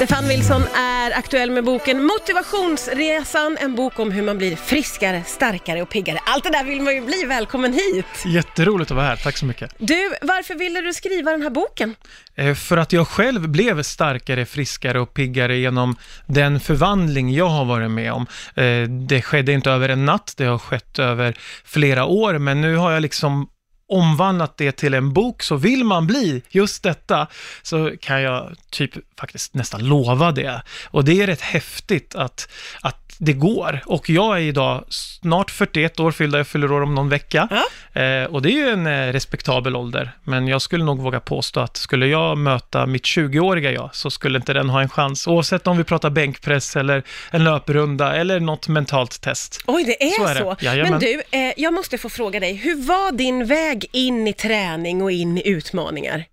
Stefan Wilson är aktuell med boken Motivationsresan, en bok om hur man blir friskare, starkare och piggare. Allt det där vill man ju bli. Välkommen hit! Jätteroligt att vara här, tack så mycket. Du, varför ville du skriva den här boken? Eh, För att jag själv blev starkare, friskare och piggare genom den förvandling jag har varit med om. Eh, Det skedde inte över en natt, det har skett över flera år, men nu har jag liksom omvandlat det till en bok, så vill man bli just detta, så kan jag typ faktiskt nästan lova det. Och det är rätt häftigt att, att det går. Och jag är idag snart 41 år fyllda, jag fyller år om någon vecka. Ja. Eh, och det är ju en eh, respektabel ålder. Men jag skulle nog våga påstå att skulle jag möta mitt 20-åriga jag, så skulle inte den ha en chans. Oavsett om vi pratar bänkpress eller en löprunda eller något mentalt test. Oj, det är Så så? är det. Jajamän. Men du, eh, jag måste få fråga dig, hur var din väg in i träning och in i utmaningar?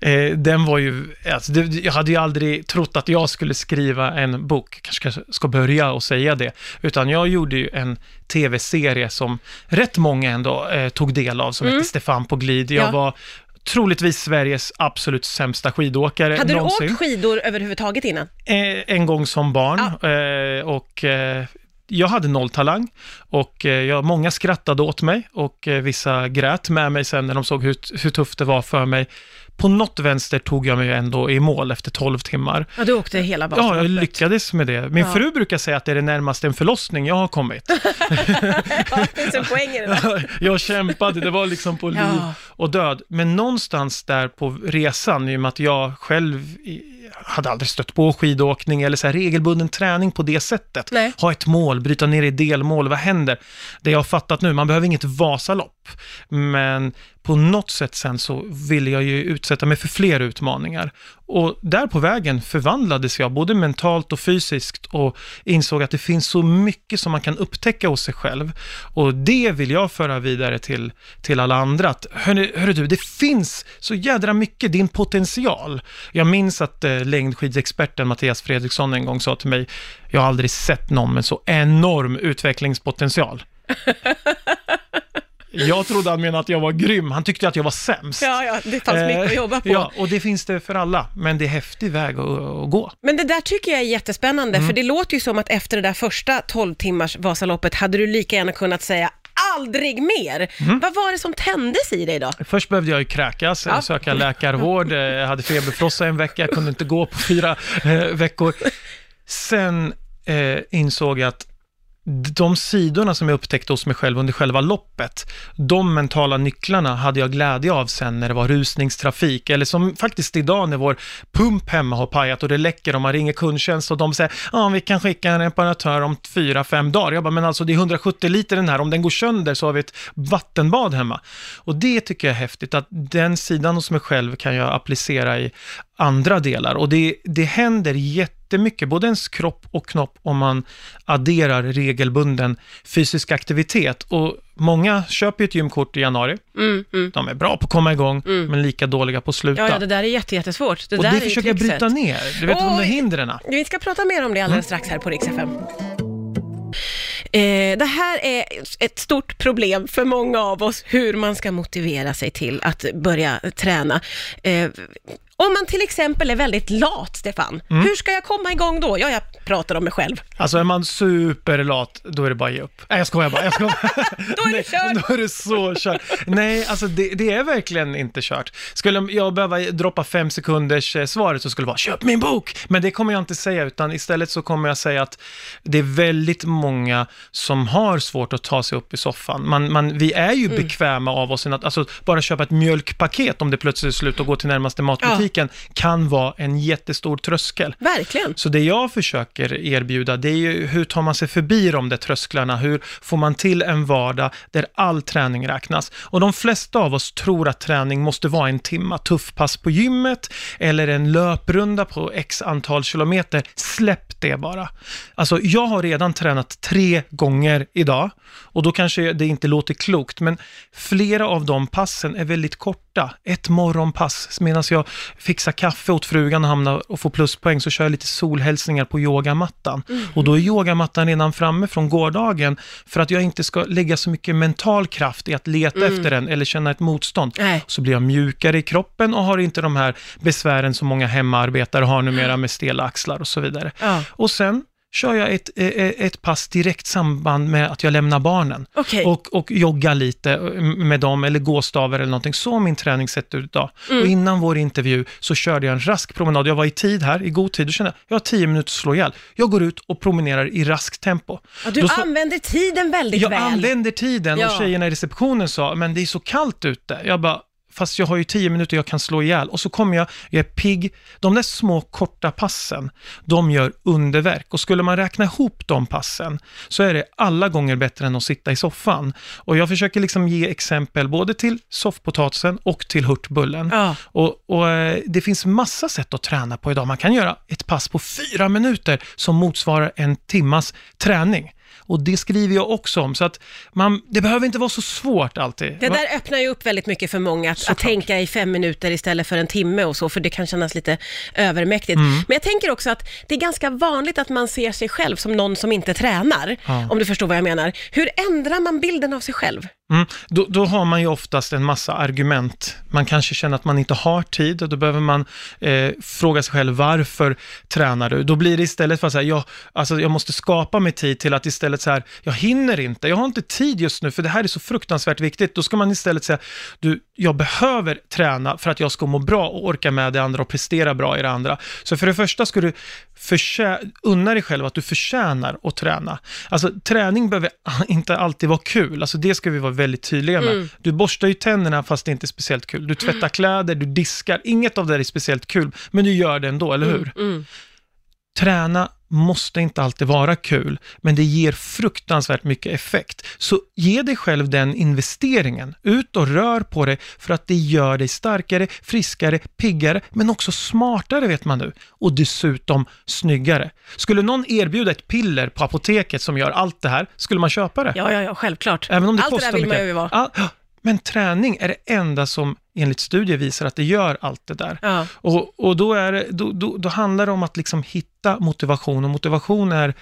Eh, den var ju, alltså, det, jag hade ju aldrig trott att jag skulle skriva en bok, kanske ska börja och säga det, utan jag gjorde ju en tv-serie som rätt många ändå eh, tog del av, som hette Stefan på glid. Jag Mm. Ja. var troligtvis Sveriges absolut sämsta skidåkare Hade du någonsin. åkt skidor överhuvudtaget innan? Eh, en gång som barn eh, och eh, jag hade noll talang och eh, jag, många skrattade åt mig och eh, vissa grät med mig sen när de såg hur, hur tufft det var för mig. På något vänster tog jag mig ändå i mål efter 12 timmar. Ja, du åkte hela Ja, Vasaloppet. jag lyckades med det. Min Ja. fru brukar säga att det är det närmaste en förlossning jag har kommit. Ja, det finns en poäng i det där. jag kämpade, det var liksom på liv Ja. och död. Men någonstans där på resan, i och med att jag själv hade aldrig stött på skidåkning eller så här regelbunden träning på det sättet. Nej. Ha ett mål, bryta ner i delmål, vad händer? Det jag har fattat nu, man behöver inget Vasalopp, men på något sätt sen så ville jag ju utsätta mig för fler utmaningar. Och där på vägen förvandlades jag, både mentalt och fysiskt, och insåg att det finns så mycket som man kan upptäcka hos sig själv. Och det vill jag föra vidare till, till alla andra. Att, hörru, hörru du, det finns så jädra mycket, din potential. Jag minns att eh, längdskidsexperten Mattias Fredriksson en gång sa till mig, jag har aldrig sett någon med så enorm utvecklingspotential. Jag trodde han menade att jag var grym, han tyckte att jag var sämst. Ja, ja, det fanns mycket att jobba på. Eh, Ja, och det finns det för alla, men det är häftig väg att, att gå. Men det där tycker jag är jättespännande, Mm. för det låter ju som att efter det där första 12 timmars Vasaloppet hade du lika gärna kunnat säga aldrig mer. Mm. Vad var det som tändes i dig då? Först behövde jag ju kräkas, Ja. söka läkarvård, eh, jag hade feberfrossa en vecka, jag kunde inte gå på fyra eh, veckor. Sen eh, insåg jag att de sidorna som jag upptäckte hos mig själv under själva loppet, de mentala nycklarna hade jag glädje av sen när det var rusningstrafik, eller som faktiskt idag när vår pump hemma har pajat och det läcker och man ringer kundtjänst och de säger ja, vi kan skicka en reparatör om fyra, fem dagar. Jag bara, men alltså det är 170 liter den här, om den går sönder så har vi ett vattenbad hemma. Och det tycker jag är häftigt, att den sidan hos mig själv kan jag applicera i andra delar. Och det, det händer jättemycket, både ens kropp och knopp, om man adderar regelbunden fysisk aktivitet. Och många köper ju ett gymkort i januari. Mm, mm. De är bra på att komma igång, men lika dåliga på att sluta. Ja, ja, det där är jätte, jättesvårt. Det och där det är försöker jag bryta ner. Du vet, de där hindren. Vi ska prata mer om det Mm. alldeles strax här på Rix FM. Eh, det här är ett stort problem för många av oss, hur man ska motivera sig till att börja träna. Eh, om man till exempel är väldigt lat, Stefan, Mm. hur ska jag komma igång då? Ja, jag pratar om mig själv. Alltså är man superlat, då är det bara att ge upp. Nej, jag skojar bara. Jag skojar. Då är det Nej, kört. Då är det så kört. Nej, alltså det, det är verkligen inte kört. Skulle jag behöva droppa fem sekunders eh, svaret så skulle det vara köp min bok. Men det kommer jag inte säga, utan istället så kommer jag säga att det är väldigt många som har svårt att ta sig upp i soffan. Man, man, vi är ju bekväma av oss, att, alltså bara köpa ett mjölkpaket om det plötsligt är slut och gå till närmaste matbutiken kan vara en jättestor tröskel. Verkligen. Så det jag försöker erbjuda, det är ju hur tar man sig förbi de där trösklarna? Hur får man till en vardag där all träning räknas? Och de flesta av oss tror att träning måste vara en timma tuffpass på gymmet eller en löprunda på x antal kilometer. Släpp det bara. Alltså, jag har redan tränat tre gånger idag och då kanske det inte låter klokt, men flera av de passen är väldigt korta. Ett morgonpass medan jag fixa kaffe åt frugan och hamna och få pluspoäng, så kör jag lite solhälsningar på yogamattan. Mm. Och då är yogamattan redan framme från gårdagen, för att jag inte ska lägga så mycket mental kraft i att leta efter den eller känna ett motstånd. Mm. Nej. Så blir jag mjukare i kroppen och har inte de här besvären som många hemarbetare har numera med stela axlar och så vidare. Ja. Och sen kör jag ett, eh, ett pass direkt samband med att jag lämnar barnen. Okej. Och, och jogga lite eh, med dem, eller gåstavar eller någonting. Så har min träning sett ut idag. Mm. Och innan vår intervju så körde jag en rask promenad. Jag var i tid här, i god tid. Då kände jag, jag har tio minuter att slå ihjäl. Jag går ut och promenerar i raskt tempo. Ja, du så- använder tiden väldigt jag väl. använder tiden Ja. och tjejerna i receptionen sa, men det är så kallt ute. Jag bara, fast jag har ju tio minuter jag kan slå ihjäl. Och så kommer jag, jag är pigg. De där små korta passen, de gör underverk. Och skulle man räkna ihop de passen, så är det alla gånger bättre än att sitta i soffan. Och jag försöker liksom ge exempel både till soffpotatisen och till hurtbullen. Ja. Och, och eh, det finns massa sätt att träna på idag. Man kan göra ett pass på fyra minuter som motsvarar en timmas träning. Och det skriver jag också om, så att man, det behöver inte vara så svårt alltid. Det där öppnar ju upp väldigt mycket för många, att, att tänka i fem minuter istället för en timme och så, för det kan kännas lite övermäktigt. Mm. Men jag tänker också att det är ganska vanligt att man ser sig själv som någon som inte tränar, Ja. om du förstår vad jag menar. Hur ändrar man bilden av sig själv? Mm. Då, då har man ju oftast en massa argument. Man kanske känner att man inte har tid och då behöver man eh, fråga sig själv varför tränar du? Då blir det istället för att säga, jag, alltså, jag måste skapa mig tid till att istället så här, jag hinner inte, jag har inte tid just nu för det här är så fruktansvärt viktigt. Då ska man istället säga, du, jag behöver träna för att jag ska må bra och orka med det andra och prestera bra i det andra. Så för det första ska du unna dig själv att du förtjänar att träna. Alltså träning behöver inte alltid vara kul, alltså det ska vi vara väldigt tydliga med. Mm. Du borstar ju tänderna fast det inte är speciellt kul. Du tvättar kläder, du diskar, inget av det är speciellt kul, men du gör det ändå, eller hur? Mm. Träna måste inte alltid vara kul, men det ger fruktansvärt mycket effekt. Så ge dig själv den investeringen. Ut och rör på dig för att det gör dig starkare, friskare, piggare, men också smartare vet man nu. Och dessutom snyggare. Skulle någon erbjuda ett piller på apoteket som gör allt det här, skulle man köpa det? Ja, ja, ja, självklart. Även om det Allt det kostar där vill man mycket. ju vara. Ja, ja. men träning är det enda som enligt studier visar att det gör allt det där. Ja. Och, och då, är det, då, då, då handlar det om att liksom hitta motivation. Och motivation är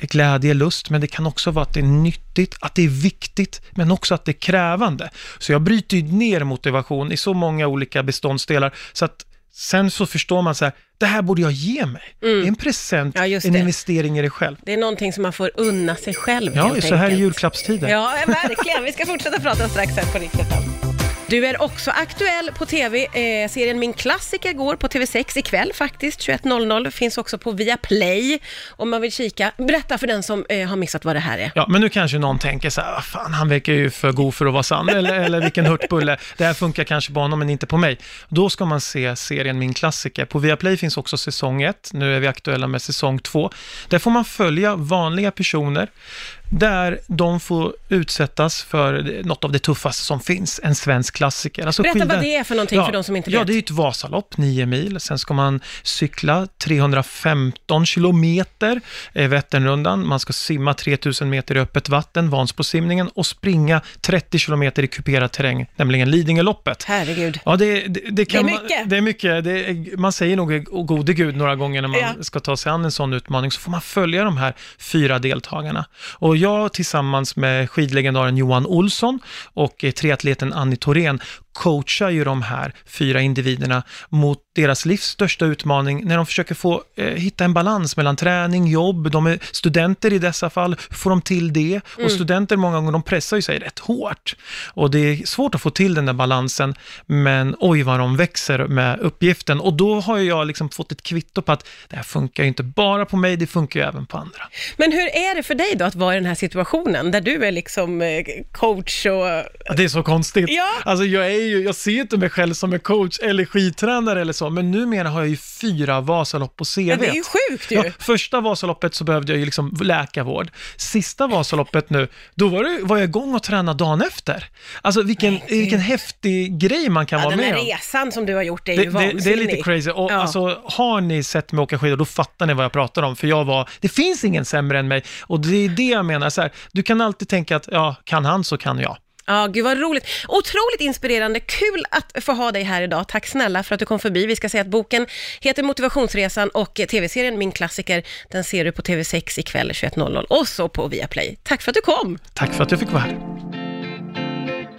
glädje, lust, men det kan också vara att det är nyttigt, att det är viktigt, men också att det är krävande. Så jag bryter ju ner motivation i så många olika beståndsdelar, så att sen så förstår man så här, det här borde jag ge mig. Det är en present, Ja, en investering i dig själv. Det är någonting som man får unna sig själv Ja, så här är enkelt. julklappstider. Ja, verkligen. Vi ska fortsätta prata strax här på Riktigt du är också aktuell på TV. Eh, serien Min klassiker går på TV6 ikväll faktiskt, 21.00. Finns också på Viaplay om man vill kika. Berätta för den som eh, har missat vad det här är. Ja, men nu kanske någon tänker så här, fan han verkar ju för god för att vara sann, eller, eller vilken hurtbulle, det här funkar kanske på honom men inte på mig. Då ska man se serien Min klassiker. På Viaplay finns också säsong 1, nu är vi aktuella med säsong 2. Där får man följa vanliga personer, där de får utsättas för något av det tuffaste som finns, en svensk klassiker. Alltså Berätta skidor- vad det är för någonting för de som inte Ja, vet. det är ju ett Vasalopp, 9 mil. Sen ska man cykla 315 kilometer, eh, Vätternrundan. Man ska simma 3000 meter i öppet vatten, Vansbrosimningen, och springa 30 kilometer i kuperad terräng, nämligen Lidingöloppet. Herregud. Ja, det, det, det, kan Det är man- mycket. det är mycket. Det är, man säger nog "Å gode gud några gånger när man Ja. ska ta sig an en sån utmaning, så får man följa de här fyra deltagarna. Och jag tillsammans med skidlegendaren Johan Olsson och eh, triatleten Annie Thorén coachar ju de här fyra individerna mot deras livs största utmaning när de försöker få eh, hitta en balans mellan träning, jobb, de är studenter i dessa fall, får de till det? Och studenter många gånger, de pressar ju sig rätt hårt. Och det är svårt att få till den där balansen, men oj vad de växer med uppgiften. Och då har ju jag liksom fått ett kvitto på att det här funkar ju inte bara på mig, det funkar ju även på andra. Men hur är det för dig då att vara i den här situationen, där du är liksom eh, coach och... Det är så konstigt. Ja. Alltså jag, är ju, jag ser ju inte mig själv som en coach eller skidtränare eller så, men numera har jag ju fyra Vasalopp på CV. Ja, det är ju sjukt ju. Ja, första Vasaloppet så behövde jag ju liksom läkarvård. Sista Vasaloppet nu, då var, det, var jag igång och tränade dagen efter. Alltså vilken, Nej, vilken häftig grej man kan Ja, vara den med här om. resan som du har gjort är Det, ju det, det är vansinnig. lite crazy. Och Ja. alltså, har ni sett mig åka skidor, då fattar ni vad jag pratar om. För jag var, det finns ingen sämre än mig. Och det är det jag menar, så här, du kan alltid tänka att, ja, kan han så kan jag. Ja, gud vad roligt. Otroligt inspirerande. Kul att få ha dig här idag. Tack snälla för att du kom förbi. Vi ska säga att boken heter Motivationsresan och tv-serien Min klassiker, den ser du på TV6 ikväll 21.00 och så på Viaplay. Tack för att du kom! Tack för att jag fick vara här.